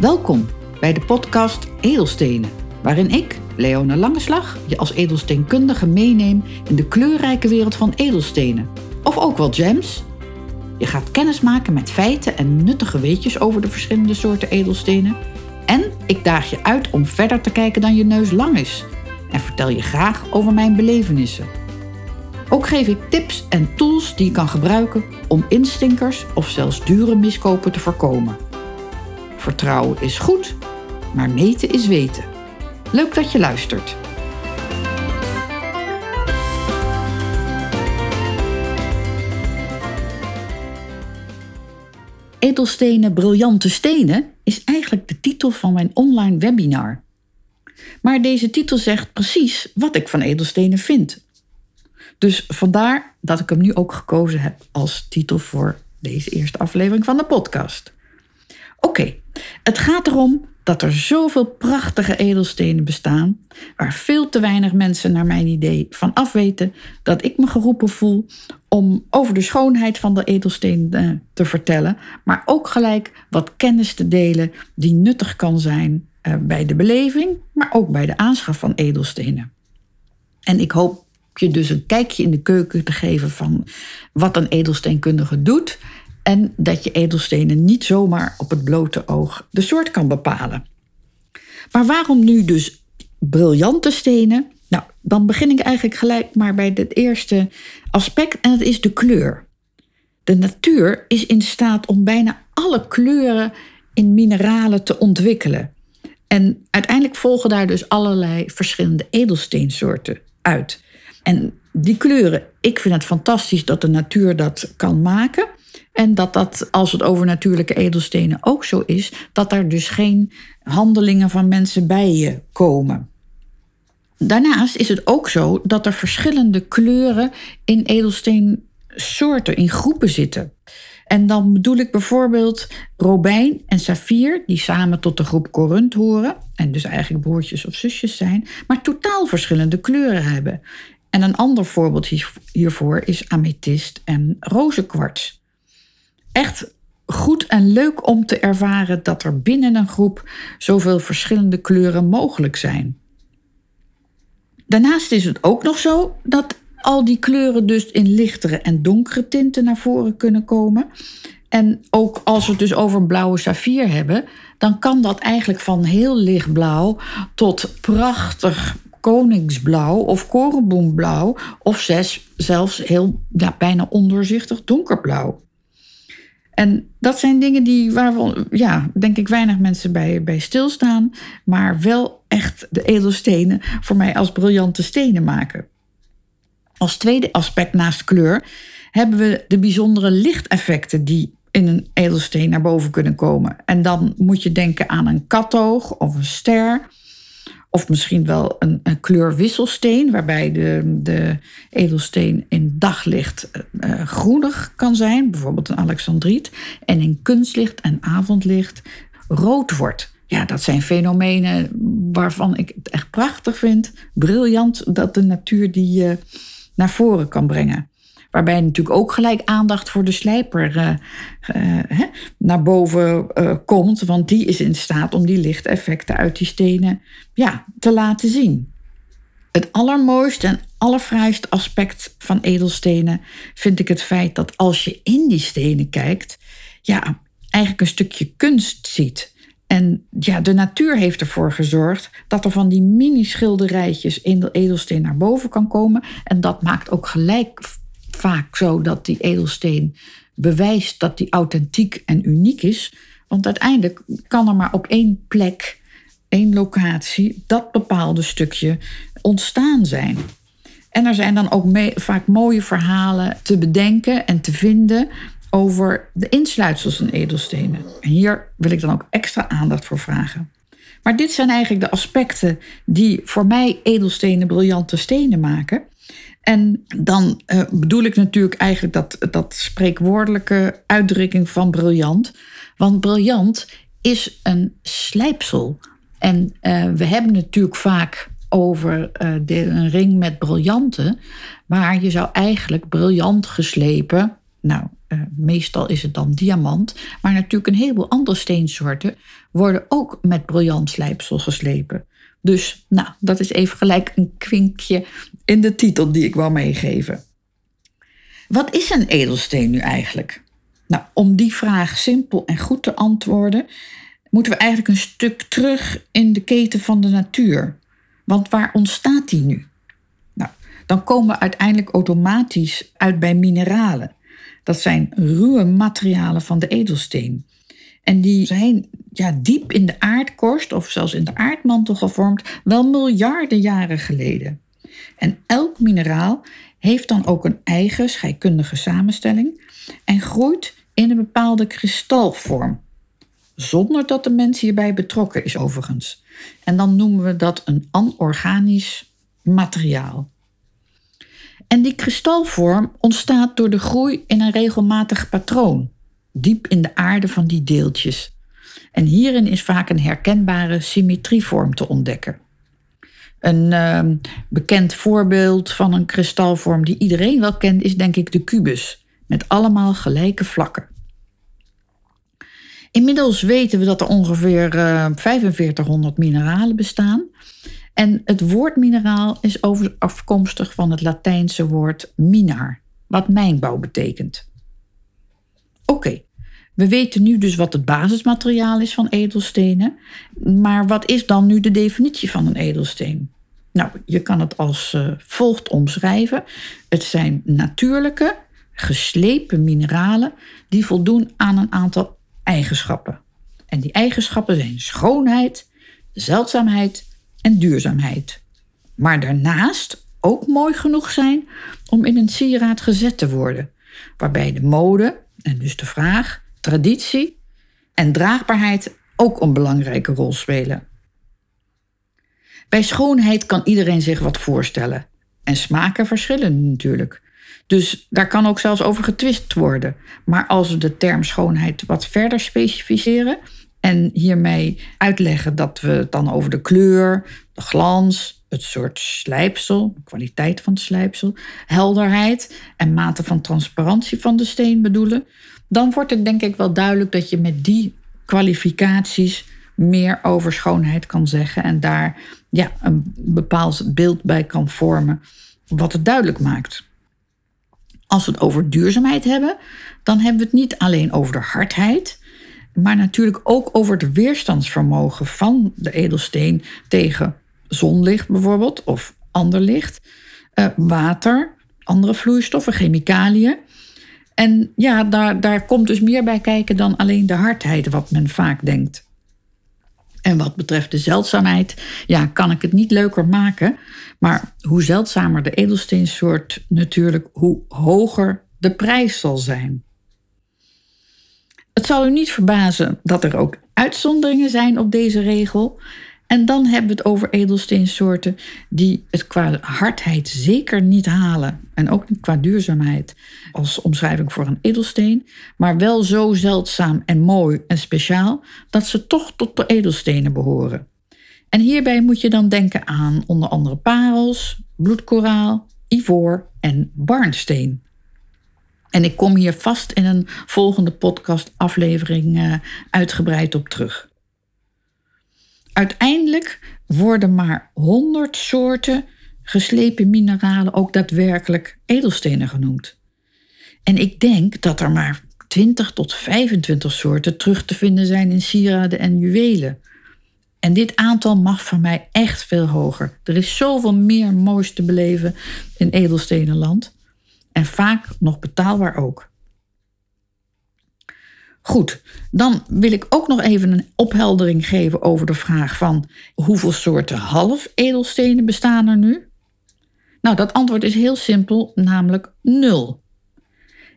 Welkom bij de podcast Edelstenen, waarin ik, Leone Langeslag, je als edelsteenkundige meeneem in de kleurrijke wereld van edelstenen. Of ook wel gems. Je gaat kennis maken met feiten en nuttige weetjes over de verschillende soorten edelstenen. En ik daag je uit om verder te kijken dan je neus lang is. En vertel je graag over mijn belevenissen. Ook geef ik tips en tools die je kan gebruiken om instinkers of zelfs dure miskopen te voorkomen. Vertrouwen is goed, maar meten is weten. Leuk dat je luistert. Edelstenen, briljante stenen is eigenlijk de titel van mijn online webinar. Maar deze titel zegt precies wat ik van edelstenen vind. Dus vandaar dat ik hem nu ook gekozen heb als titel voor deze eerste aflevering van de podcast. Oké, het gaat erom dat er zoveel prachtige edelstenen bestaan, waar veel te weinig mensen naar mijn idee van afweten, dat ik me geroepen voel om over de schoonheid van de edelstenen eh, te vertellen, maar ook gelijk wat kennis te delen die nuttig kan zijn eh, bij de beleving, maar ook bij de aanschaf van edelstenen. En ik hoop je dus een kijkje in de keuken te geven van wat een edelsteenkundige doet en dat je edelstenen niet zomaar op het blote oog de soort kan bepalen. Maar waarom nu dus briljante stenen? Nou, dan begin ik eigenlijk gelijk maar bij het eerste aspect en dat is de kleur. De natuur is in staat om bijna alle kleuren in mineralen te ontwikkelen. En uiteindelijk volgen daar dus allerlei verschillende edelsteensoorten uit. En die kleuren, ik vind het fantastisch dat de natuur dat kan maken. En dat dat, als het over natuurlijke edelstenen ook zo is, dat er dus geen handelingen van mensen bij je komen. Daarnaast is het ook zo dat er verschillende kleuren in edelsteensoorten, in groepen zitten. En dan bedoel ik bijvoorbeeld robijn en saffier, die samen tot de groep Corunt horen. En dus eigenlijk broertjes of zusjes zijn, maar totaal verschillende kleuren hebben. En een ander voorbeeld hiervoor is amethyst en rozenkwarts echt goed en leuk om te ervaren dat er binnen een groep zoveel verschillende kleuren mogelijk zijn. Daarnaast is het ook nog zo dat al die kleuren dus in lichtere en donkere tinten naar voren kunnen komen. En ook als we het dus over een blauwe saffier hebben, dan kan dat eigenlijk van heel lichtblauw tot prachtig koningsblauw of korenboomblauw of zelfs heel bijna ondoorzichtig donkerblauw. En dat zijn dingen die, waar we, ja, denk ik, weinig mensen bij, bij stilstaan. Maar wel echt de edelstenen voor mij als briljante stenen maken. Als tweede aspect naast kleur hebben we de bijzondere lichteffecten die in een edelsteen naar boven kunnen komen. En dan moet je denken aan een katoog of een ster. Of misschien wel een, een kleurwisselsteen, waarbij de, de edelsteen in daglicht uh, groenig kan zijn, bijvoorbeeld een alexandriet, en in kunstlicht en avondlicht rood wordt. Ja, dat zijn fenomenen waarvan ik het echt prachtig vind, briljant dat de natuur die uh, naar voren kan brengen. Waarbij natuurlijk ook gelijk aandacht voor de slijper uh, uh, naar boven uh, komt. Want die is in staat om die lichteffecten uit die stenen ja, te laten zien. Het allermooiste en allerfraaiste aspect van edelstenen vind ik het feit dat als je in die stenen kijkt, ja, eigenlijk een stukje kunst ziet. En ja, de natuur heeft ervoor gezorgd dat er van die mini-schilderijtjes in de edelsteen naar boven kan komen. En dat maakt ook gelijk vaak zo dat die edelsteen bewijst dat die authentiek en uniek is. Want uiteindelijk kan er maar op één plek, één locatie, dat bepaalde stukje ontstaan zijn. En er zijn dan ook vaak mooie verhalen te bedenken en te vinden over de insluitsels van edelstenen. En hier wil ik dan ook extra aandacht voor vragen. Maar dit zijn eigenlijk de aspecten die voor mij edelstenen briljante stenen maken. En dan uh, bedoel ik natuurlijk eigenlijk dat, dat spreekwoordelijke uitdrukking van briljant. Want briljant is een slijpsel. En uh, we hebben natuurlijk vaak over de, een ring met briljanten. Maar je zou eigenlijk briljant geslepen. Nou, eh, meestal is het dan diamant, maar natuurlijk een heleboel andere steensoorten worden ook met briljant slijpsel geslepen. Dus nou, dat is even gelijk een kwinkje in de titel die ik wil meegeven. Wat is een edelsteen nu eigenlijk? Nou, om die vraag simpel en goed te antwoorden, moeten we eigenlijk een stuk terug in de keten van de natuur. Want waar ontstaat die nu? Nou, dan komen we uiteindelijk automatisch uit bij mineralen. Dat zijn ruwe materialen van de edelsteen. En die zijn ja, diep in de aardkorst of zelfs in de aardmantel gevormd, wel miljarden jaren geleden. En elk mineraal heeft dan ook een eigen scheikundige samenstelling en groeit in een bepaalde kristalvorm. Zonder dat de mens hierbij betrokken is, overigens. En dan noemen we dat een anorganisch materiaal. En die kristalvorm ontstaat door de groei in een regelmatig patroon, diep in de aarde van die deeltjes. En hierin is vaak een herkenbare symmetrievorm te ontdekken. Een uh, bekend voorbeeld van een kristalvorm die iedereen wel kent is denk ik de kubus, met allemaal gelijke vlakken. Inmiddels weten we dat er ongeveer uh, eh, 4500 mineralen bestaan. En het woord mineraal is afkomstig van het Latijnse woord minar, wat mijnbouw betekent. Oké, we weten nu dus wat het basismateriaal is van edelstenen. Maar wat is dan nu de definitie van een edelsteen? Nou, je kan het als uh, volgt omschrijven. Het zijn natuurlijke, geslepen mineralen die voldoen aan een aantal eigenschappen. En die eigenschappen zijn schoonheid, zeldzaamheid en duurzaamheid. Maar daarnaast ook mooi genoeg zijn om in een sieraad gezet te worden, waarbij de mode en dus de vraag, traditie en draagbaarheid ook een belangrijke rol spelen. Bij schoonheid kan iedereen zich wat voorstellen. En smaken verschillen natuurlijk. Dus daar kan ook zelfs over getwist worden. Maar als we de term schoonheid wat verder specificeren en hiermee uitleggen dat we het dan over de kleur, de glans, het soort slijpsel, de kwaliteit van het slijpsel, helderheid en mate van transparantie van de steen bedoelen, dan wordt het denk ik wel duidelijk dat je met die kwalificaties meer over schoonheid kan zeggen en daar ja, een bepaald beeld bij kan vormen wat het duidelijk maakt. Als we het over duurzaamheid hebben, dan hebben we het niet alleen over de hardheid, maar natuurlijk ook over het weerstandsvermogen van de edelsteen tegen zonlicht bijvoorbeeld of ander licht, eh, water, andere vloeistoffen, chemicaliën. En ja, daar, daar komt dus meer bij kijken dan alleen de hardheid, wat men vaak denkt. En wat betreft de zeldzaamheid, ja, kan ik het niet leuker maken. Maar hoe zeldzamer de edelsteensoort natuurlijk, hoe hoger de prijs zal zijn. Het zal u niet verbazen dat er ook uitzonderingen zijn op deze regel. En dan hebben we het over edelsteensoorten die het qua hardheid zeker niet halen. En ook niet qua duurzaamheid als omschrijving voor een edelsteen. Maar wel zo zeldzaam en mooi en speciaal dat ze toch tot de edelstenen behoren. En hierbij moet je dan denken aan onder andere parels, bloedkoraal, ivoor en barnsteen. En ik kom hier vast in een volgende podcast-aflevering uh, uitgebreid op terug. Uiteindelijk worden maar 100 soorten geslepen mineralen ook daadwerkelijk edelstenen genoemd. En ik denk dat er maar 20 tot 25 soorten terug te vinden zijn in sieraden en juwelen. En dit aantal mag van mij echt veel hoger. Er is zoveel meer moois te beleven in edelstenenland. En vaak nog betaalbaar ook. Goed, dan wil ik ook nog even een opheldering geven over de vraag van hoeveel soorten half edelstenen bestaan er nu? Nou, dat antwoord is heel simpel, namelijk nul.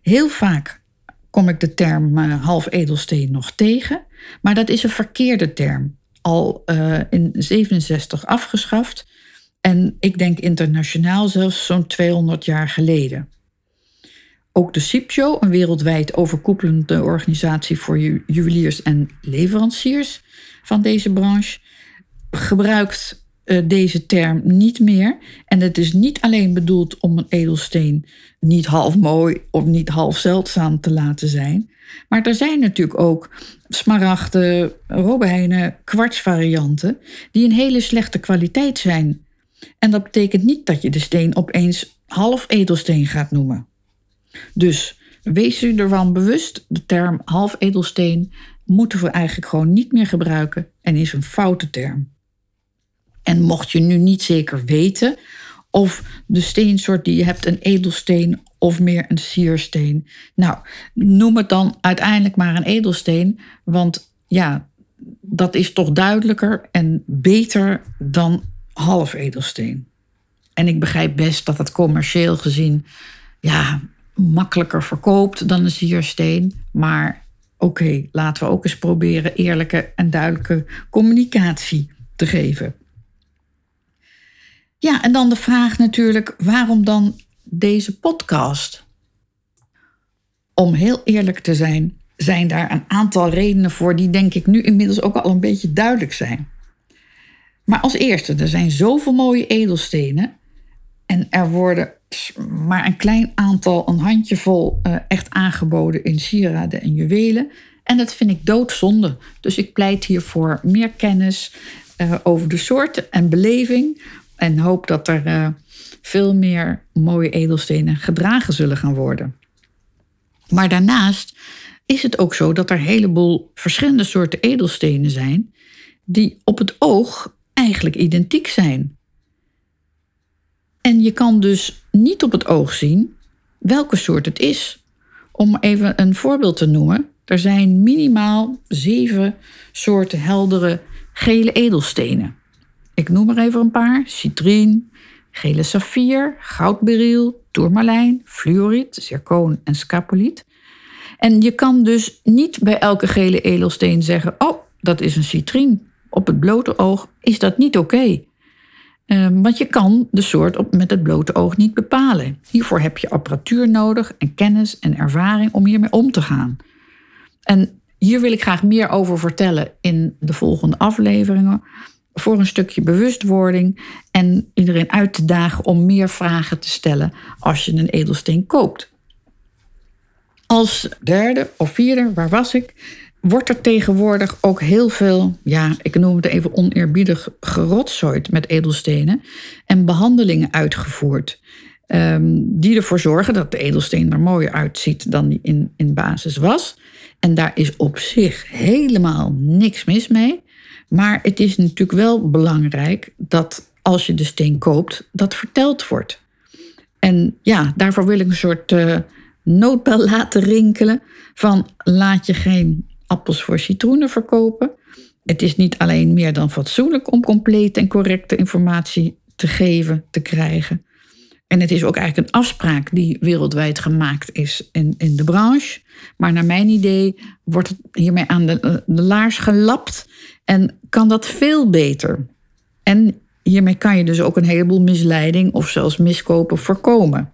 Heel vaak kom ik de term uh, half edelsteen nog tegen, maar dat is een verkeerde term. Al uh, in 67 afgeschaft en ik denk internationaal zelfs zo'n 200 jaar geleden. Ook de CIPJO, een wereldwijd overkoepelende organisatie voor juweliers en leveranciers van deze branche, gebruikt eh, deze term niet meer. En het is niet alleen bedoeld om een edelsteen niet half mooi of niet half zeldzaam te laten zijn. Maar er zijn natuurlijk ook smaragden, robijnen, kwartsvarianten die een hele slechte kwaliteit zijn. En dat betekent niet dat je de steen opeens half edelsteen gaat noemen. Dus wees u ervan bewust, de term half edelsteen moeten we eigenlijk gewoon niet meer gebruiken en is een foute term. En mocht je nu niet zeker weten of de steensoort die je hebt een edelsteen of meer een siersteen, nou, noem het dan uiteindelijk maar een edelsteen, want ja, dat is toch duidelijker en beter dan half edelsteen. En ik begrijp best dat het commercieel gezien ja, makkelijker verkoopt dan een siersteen. Maar oké, laten we ook eens proberen eerlijke en duidelijke communicatie te geven. Ja, en dan de vraag natuurlijk, waarom dan deze podcast? Om heel eerlijk te zijn, zijn daar een aantal redenen voor die denk ik nu inmiddels ook al een beetje duidelijk zijn. Maar als eerste, er zijn zoveel mooie edelstenen en er worden maar een klein aantal, een handjevol, uh, echt aangeboden in sieraden en juwelen. En dat vind ik doodzonde. Dus ik pleit hier voor meer kennis uh, over de soorten en beleving. En hoop dat er uh, veel meer mooie edelstenen gedragen zullen gaan worden. Maar daarnaast is het ook zo dat er een heleboel verschillende soorten edelstenen zijn. die op het oog eigenlijk identiek zijn. En je kan dus niet op het oog zien welke soort het is. Om even een voorbeeld te noemen, er zijn minimaal zeven soorten heldere gele edelstenen. Ik noem er even een paar: citrien, gele saffier, goudberyl, tourmalijn, fluoriet, zircoon en scapoliet. En je kan dus niet bij elke gele edelsteen zeggen: Oh, dat is een citrien. Op het blote oog is dat niet oké. Ehm, want je kan de soort op, met het blote oog niet bepalen. Hiervoor heb je apparatuur nodig en kennis en ervaring om hiermee om te gaan. En hier wil ik graag meer over vertellen in de volgende afleveringen. Voor een stukje bewustwording en iedereen uit te dagen om meer vragen te stellen als je een edelsteen koopt. Als derde of vierde, waar was ik? Wordt er tegenwoordig ook heel veel, ja, ik noem het even oneerbiedig, gerotzooid met edelstenen en behandelingen uitgevoerd. Um, die ervoor zorgen dat de edelsteen er mooier uitziet dan die in, in basis was. En daar is op zich helemaal niks mis mee. Maar het is natuurlijk wel belangrijk dat als je de steen koopt, dat verteld wordt. En ja, daarvoor wil ik een soort uh, noodbel laten rinkelen van laat je geen appels voor citroenen verkopen. Het is niet alleen meer dan fatsoenlijk om complete en correcte informatie te geven, te krijgen. En het is ook eigenlijk een afspraak die wereldwijd gemaakt is in, in de branche. Maar naar mijn idee wordt het hiermee aan de, de laars gelapt en kan dat veel beter. En hiermee kan je dus ook een heleboel misleiding of zelfs miskopen voorkomen.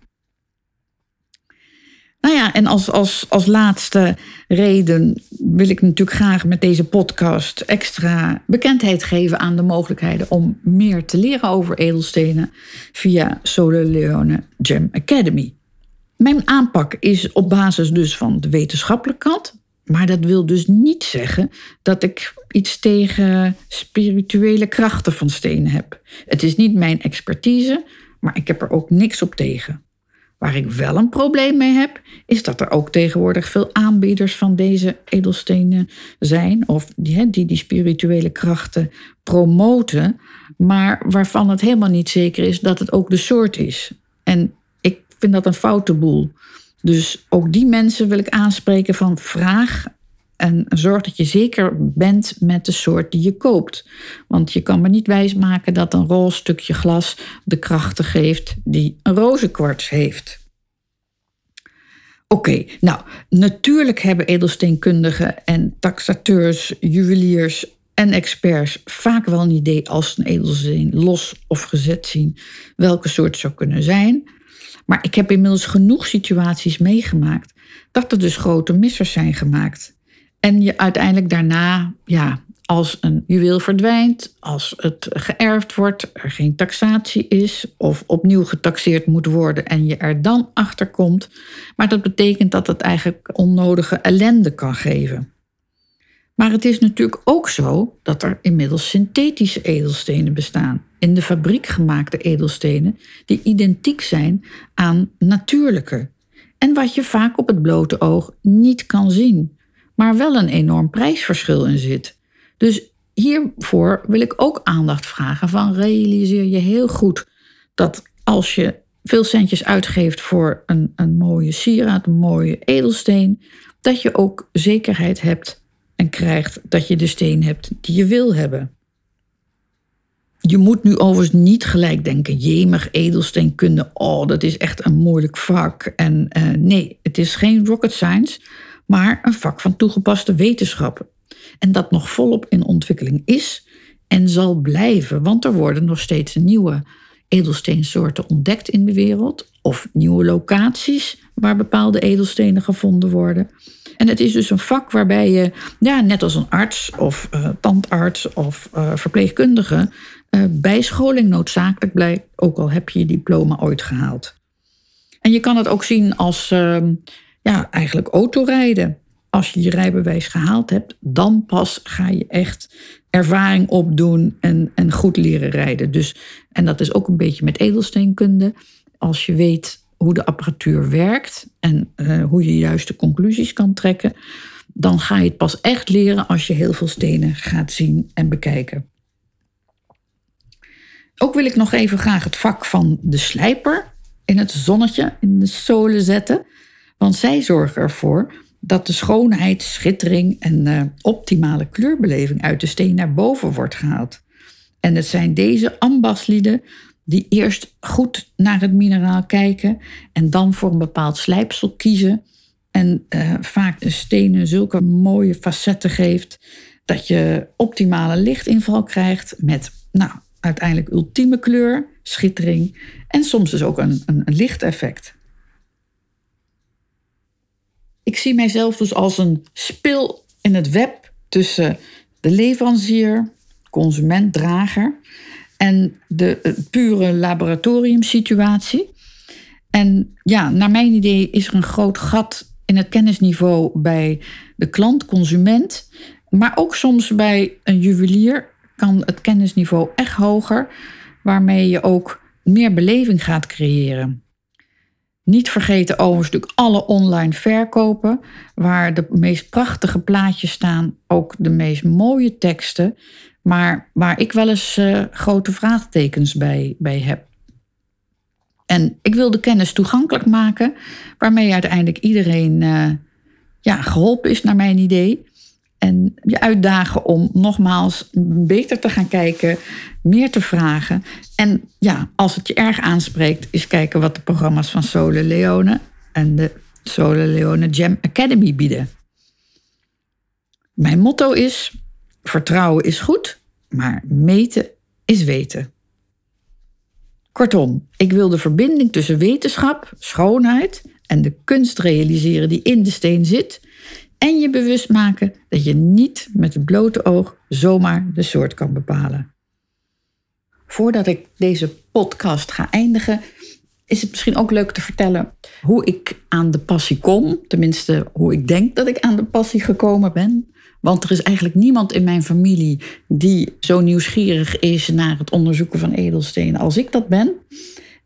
Nou ja, en als, als, als laatste reden wil ik natuurlijk graag met deze podcast extra bekendheid geven aan de mogelijkheden om meer te leren over edelstenen via Sole Leone Gem Academy. Mijn aanpak is op basis dus van de wetenschappelijke kant, maar dat wil dus niet zeggen dat ik iets tegen spirituele krachten van stenen heb. Het is niet mijn expertise, maar ik heb er ook niks op tegen. Waar ik wel een probleem mee heb, is dat er ook tegenwoordig veel aanbieders van deze edelstenen zijn, of die die, die spirituele krachten promoten, maar waarvan het helemaal niet zeker is dat het ook de soort is. En ik vind dat een foute boel. Dus ook die mensen wil ik aanspreken van vraag en zorg dat je zeker bent met de soort die je koopt. Want je kan me niet wijsmaken dat een roze stukje glas de krachten geeft die een rozenkwarts heeft. Oké, nou, natuurlijk hebben edelsteenkundigen en taxateurs, juweliers en experts vaak wel een idee als een edelsteen los of gezet zien welke soort zou kunnen zijn. Maar ik heb inmiddels genoeg situaties meegemaakt dat er dus grote missers zijn gemaakt. En je uiteindelijk daarna ja, als een juweel verdwijnt, als het geërfd wordt, er geen taxatie is of opnieuw getaxeerd moet worden en je er dan achter komt. Maar dat betekent dat het eigenlijk onnodige ellende kan geven. Maar het is natuurlijk ook zo dat er inmiddels synthetische edelstenen bestaan. In de fabriek gemaakte edelstenen die identiek zijn aan natuurlijke. En wat je vaak op het blote oog niet kan zien, maar wel een enorm prijsverschil in zit. Dus hiervoor wil ik ook aandacht vragen van realiseer je heel goed dat als je veel centjes uitgeeft voor een, een mooie sieraad, een mooie edelsteen, dat je ook zekerheid hebt en krijgt dat je de steen hebt die je wil hebben. Je moet nu overigens niet gelijk denken, jemig edelsteenkunde, oh, dat is echt een moeilijk vak. En uh, nee, het is geen rocket science, maar een vak van toegepaste wetenschap. En dat nog volop in ontwikkeling is en zal blijven, want er worden nog steeds nieuwe edelsteensoorten ontdekt in de wereld, of nieuwe locaties waar bepaalde edelstenen gevonden worden. En het is dus een vak waarbij je, ja, net als een arts of uh, tandarts of uh, verpleegkundige, uh, bijscholing noodzakelijk blijkt, ook al heb je je diploma ooit gehaald. En je kan het ook zien als ehm, ja, eigenlijk autorijden. Als je je rijbewijs gehaald hebt, dan pas ga je echt ervaring opdoen en, en goed leren rijden. Dus, en dat is ook een beetje met edelsteenkunde. Als je weet hoe de apparatuur werkt en uh, hoe je juiste conclusies kan trekken, dan ga je het pas echt leren als je heel veel stenen gaat zien en bekijken. Ook wil ik nog even graag het vak van de slijper in het zonnetje, in de zolen zetten. Want zij zorgen ervoor dat de schoonheid, schittering en uh, optimale kleurbeleving uit de steen naar boven wordt gehaald. En het zijn deze ambachtslieden die eerst goed naar het mineraal kijken en dan voor een bepaald slijpsel kiezen. En uh, vaak de stenen zulke mooie facetten geeft dat je optimale lichtinval krijgt met nou, uiteindelijk ultieme kleur, schittering en soms dus ook een, een lichteffect. Ik zie mijzelf dus als een spil in het web tussen de leverancier, consument, drager en de eh, pure laboratoriumsituatie. En ja, naar mijn idee is er een groot gat in het kennisniveau bij de klant-consument, maar ook soms bij een juwelier kan het kennisniveau echt hoger, waarmee je ook meer beleving gaat creëren. Niet vergeten overigens natuurlijk alle online verkopen, waar de meest prachtige plaatjes staan, ook de meest mooie teksten, maar waar ik wel eens uh, grote vraagtekens bij, bij heb. En ik wil de kennis toegankelijk maken, waarmee uiteindelijk iedereen uh, ja, geholpen is, naar mijn idee. En je uitdagen om nogmaals beter te gaan kijken, meer te vragen. En ja, als het je erg aanspreekt, is kijken wat de programma's van Sole Leone en de Sole Leone Gem Academy bieden. Mijn motto is: vertrouwen is goed, maar meten is weten. Kortom, ik wil de verbinding tussen wetenschap, schoonheid en de kunst realiseren die in de steen zit en je bewust maken dat je niet met het blote oog zomaar de soort kan bepalen. Voordat ik deze podcast ga eindigen, is het misschien ook leuk te vertellen hoe ik aan de passie kom. Tenminste, hoe ik denk dat ik aan de passie gekomen ben. Want er is eigenlijk niemand in mijn familie die zo nieuwsgierig is naar het onderzoeken van edelstenen als ik dat ben.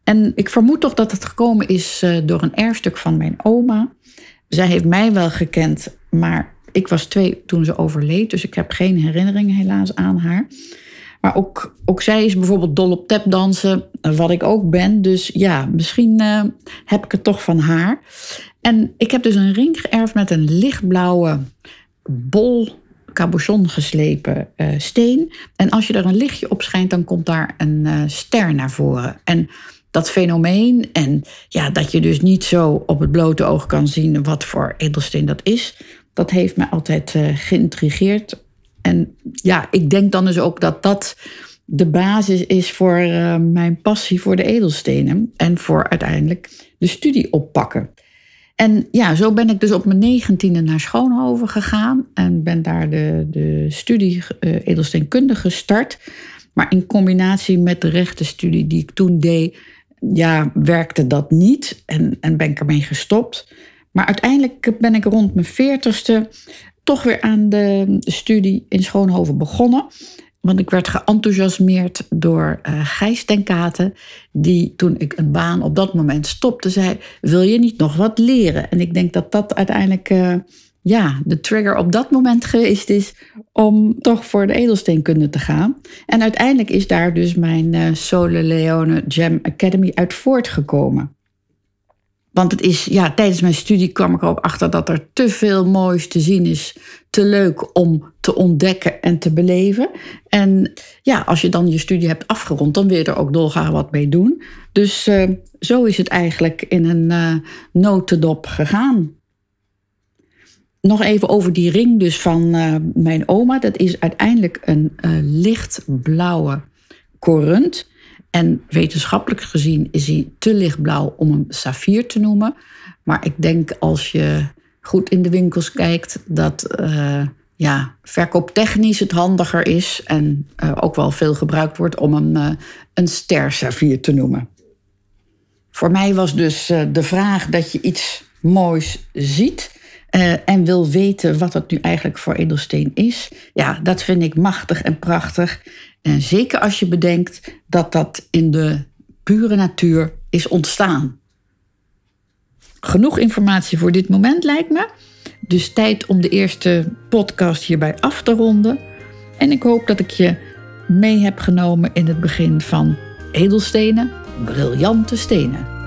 En ik vermoed toch dat het gekomen is eh, door een erfstuk van mijn oma. Zij heeft mij wel gekend, maar ik was twee toen ze overleed. Dus ik heb geen herinnering helaas aan haar. Maar ook, ook zij is bijvoorbeeld dol op tapdansen, wat ik ook ben. Dus ja, misschien uh, heb ik het toch van haar. En ik heb dus een ring geërfd met een lichtblauwe bol cabochon geslepen uh, steen. En als je er een lichtje op schijnt, dan komt daar een uh, ster naar voren. En dat fenomeen en ja, dat je dus niet zo op het blote oog kan zien wat voor edelsteen dat is, dat heeft me altijd uh, geïntrigeerd. En ja, ik denk dan dus ook dat dat de basis is voor mijn passie voor de edelstenen en voor uiteindelijk de studie oppakken. En ja, zo ben ik dus op mijn negentiende naar Schoonhoven gegaan en ben daar de, de studie uh, edelsteenkunde gestart. Maar in combinatie met de rechtenstudie die ik toen deed, ja, werkte dat niet en, en ben ik ermee gestopt. Maar uiteindelijk ben ik rond mijn veertigste toch weer aan de studie in Schoonhoven begonnen. Want ik werd geenthousiasmeerd door uh, Gijs ten Katen, die toen ik een baan op dat moment stopte, zei: Wil je niet nog wat leren? En ik denk dat dat uiteindelijk uh, ja, de trigger op dat moment geweest is om toch voor de edelsteenkunde te gaan. En uiteindelijk is daar dus mijn uh, Sole Leone Gem Academy uit voortgekomen. Want het is, ja, tijdens mijn studie kwam ik er ook achter dat er te veel moois te zien is. Te leuk om te ontdekken en te beleven. En ja, als je dan je studie hebt afgerond, dan wil je er ook dolgraag wat mee doen. Dus uh, zo is het eigenlijk in een uh, notendop gegaan. Nog even over die ring dus van uh, mijn oma. Dat is uiteindelijk een lichtblauwe korund. En wetenschappelijk gezien is hij te lichtblauw om een saffier te noemen. Maar ik denk als je goed in de winkels kijkt, dat uh, ja, verkooptechnisch het handiger is. En ook wel veel gebruikt wordt om een, uh, een ster-saffier te noemen. Voor mij was dus de vraag dat je iets moois ziet. En wil weten wat het nu eigenlijk voor edelsteen is. Ja, dat vind ik machtig en prachtig. En zeker als je bedenkt dat dat in de pure natuur is ontstaan. Genoeg informatie voor dit moment lijkt me. Dus tijd om de eerste podcast hierbij af te ronden. En ik hoop dat ik je mee heb genomen in het begin van edelstenen, briljante stenen.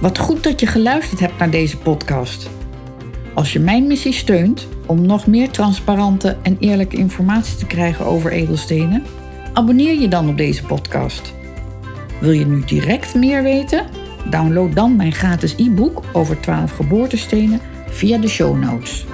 Wat goed dat je geluisterd hebt naar deze podcast. Als je mijn missie steunt om nog meer transparante en eerlijke informatie te krijgen over edelstenen, abonneer je dan op deze podcast. Wil je nu direct meer weten? Download dan mijn gratis e-book over 12 geboortestenen via de show notes.